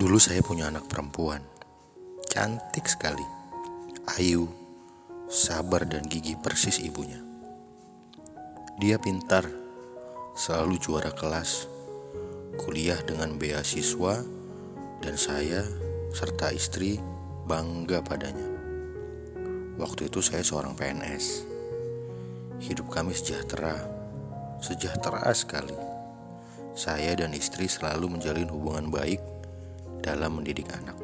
Dulu saya punya anak perempuan, cantik sekali, ayu, sabar dan gigi persis ibunya. Dia pintar, selalu juara kelas, kuliah dengan beasiswa, dan saya serta istri bangga padanya. Waktu itu saya seorang PNS. Hidup kami sejahtera, sejahtera sekali. Saya dan istri selalu menjalin hubungan baik dalam mendidik anak.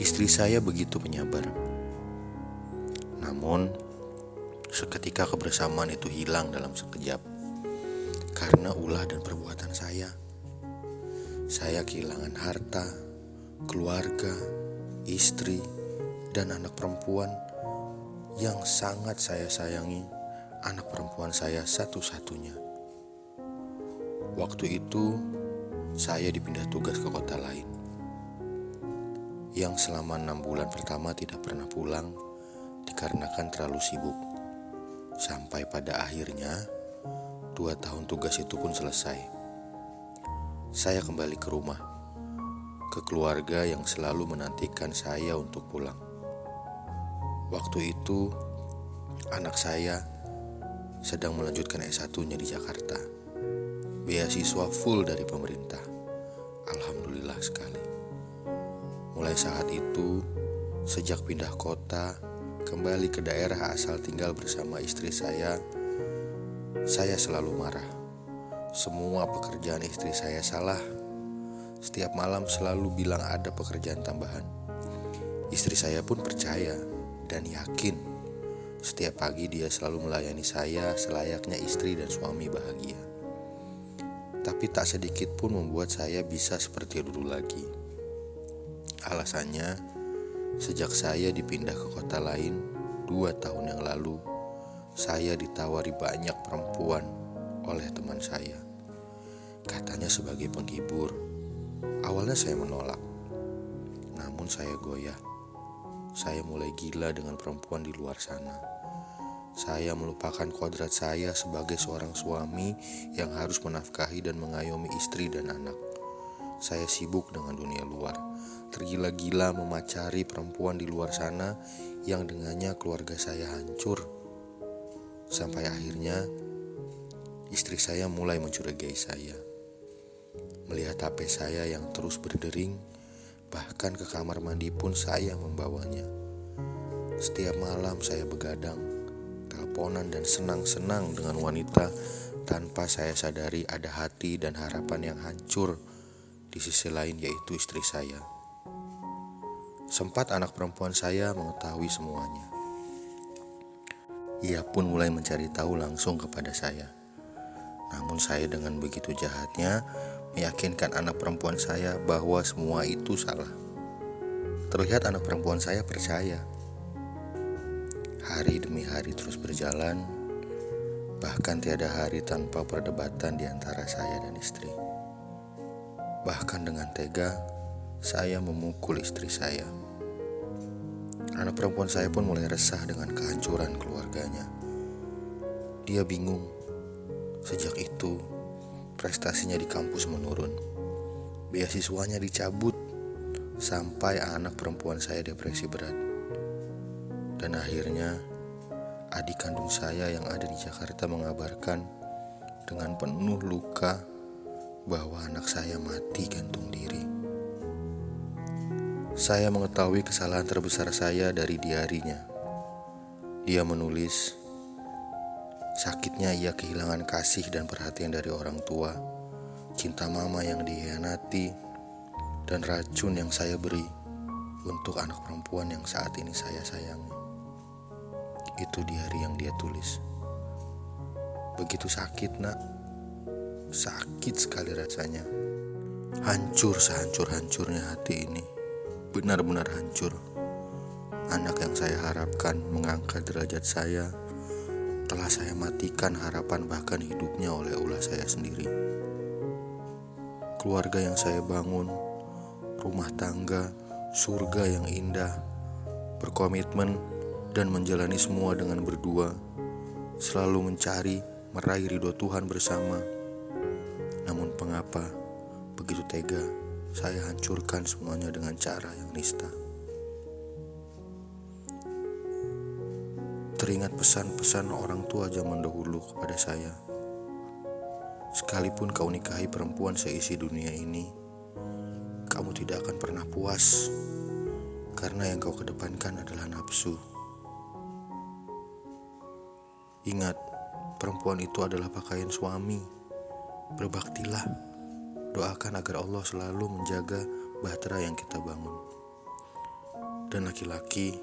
Istri saya begitu penyabar. Namun, seketika kebersamaan itu hilang dalam sekejap karena ulah dan perbuatan saya. Saya kehilangan harta, keluarga, istri, dan anak perempuan yang sangat saya sayangi. Anak perempuan saya satu-satunya. Waktu itu, saya dipindah tugas ke kota lain. Yang selama enam bulan pertama tidak pernah pulang dikarenakan terlalu sibuk. Sampai pada akhirnya, dua tahun tugas itu pun selesai. Saya kembali ke rumah, ke keluarga yang selalu menantikan saya untuk pulang. Waktu itu, anak saya sedang melanjutkan S1-nya di Jakarta beasiswa full dari pemerintah. Alhamdulillah sekali. Mulai saat itu, sejak pindah kota, kembali ke daerah asal tinggal bersama istri saya, saya selalu marah. Semua pekerjaan istri saya salah. Setiap malam selalu bilang ada pekerjaan tambahan. Istri saya pun percaya dan yakin. Setiap pagi dia selalu melayani saya selayaknya istri dan suami bahagia tapi tak sedikit pun membuat saya bisa seperti dulu lagi. Alasannya, sejak saya dipindah ke kota lain dua tahun yang lalu, saya ditawari banyak perempuan oleh teman saya. Katanya sebagai penghibur. Awalnya saya menolak, namun saya goyah. Saya mulai gila dengan perempuan di luar sana. Saya melupakan kodrat saya sebagai seorang suami yang harus menafkahi dan mengayomi istri dan anak. Saya sibuk dengan dunia luar, tergila-gila memacari perempuan di luar sana yang dengannya keluarga saya hancur. Sampai akhirnya istri saya mulai mencurigai saya. Melihat HP saya yang terus berdering, bahkan ke kamar mandi pun saya membawanya. Setiap malam saya begadang teleponan dan senang-senang dengan wanita tanpa saya sadari ada hati dan harapan yang hancur di sisi lain yaitu istri saya. Sempat anak perempuan saya mengetahui semuanya. Ia pun mulai mencari tahu langsung kepada saya. Namun saya dengan begitu jahatnya meyakinkan anak perempuan saya bahwa semua itu salah. Terlihat anak perempuan saya percaya Hari demi hari terus berjalan, bahkan tiada hari tanpa perdebatan di antara saya dan istri. Bahkan dengan tega, saya memukul istri saya. Anak perempuan saya pun mulai resah dengan kehancuran keluarganya. Dia bingung. Sejak itu, prestasinya di kampus menurun. Beasiswanya dicabut sampai anak perempuan saya depresi berat. Dan akhirnya adik kandung saya yang ada di Jakarta mengabarkan dengan penuh luka bahwa anak saya mati gantung diri. Saya mengetahui kesalahan terbesar saya dari diarinya. Dia menulis, sakitnya ia kehilangan kasih dan perhatian dari orang tua, cinta mama yang dihianati, dan racun yang saya beri untuk anak perempuan yang saat ini saya sayangi. Itu di hari yang dia tulis. Begitu sakit, Nak. Sakit sekali rasanya. Hancur sehancur-hancurnya hati ini. Benar-benar hancur. Anak yang saya harapkan mengangkat derajat saya telah saya matikan harapan bahkan hidupnya oleh ulah saya sendiri. Keluarga yang saya bangun, rumah tangga, surga yang indah, berkomitmen dan menjalani semua dengan berdua, selalu mencari meraih ridho Tuhan bersama. Namun, pengapa begitu tega saya hancurkan semuanya dengan cara yang nista. Teringat pesan-pesan orang tua zaman dahulu kepada saya. Sekalipun kau nikahi perempuan seisi dunia ini, kamu tidak akan pernah puas karena yang kau kedepankan adalah nafsu. Ingat, perempuan itu adalah pakaian suami. Berbaktilah Doakan agar Allah selalu menjaga bahtera yang kita bangun. Dan laki-laki,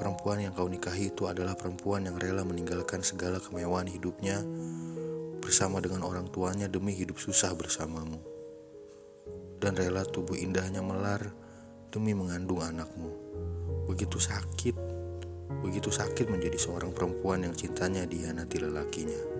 perempuan yang kau nikahi itu adalah perempuan yang rela meninggalkan segala kemewahan hidupnya bersama dengan orang tuanya demi hidup susah bersamamu. Dan rela tubuh indahnya melar demi mengandung anakmu. Begitu sakit, begitu sakit menjadi seorang perempuan yang cintanya dihianati lelakinya.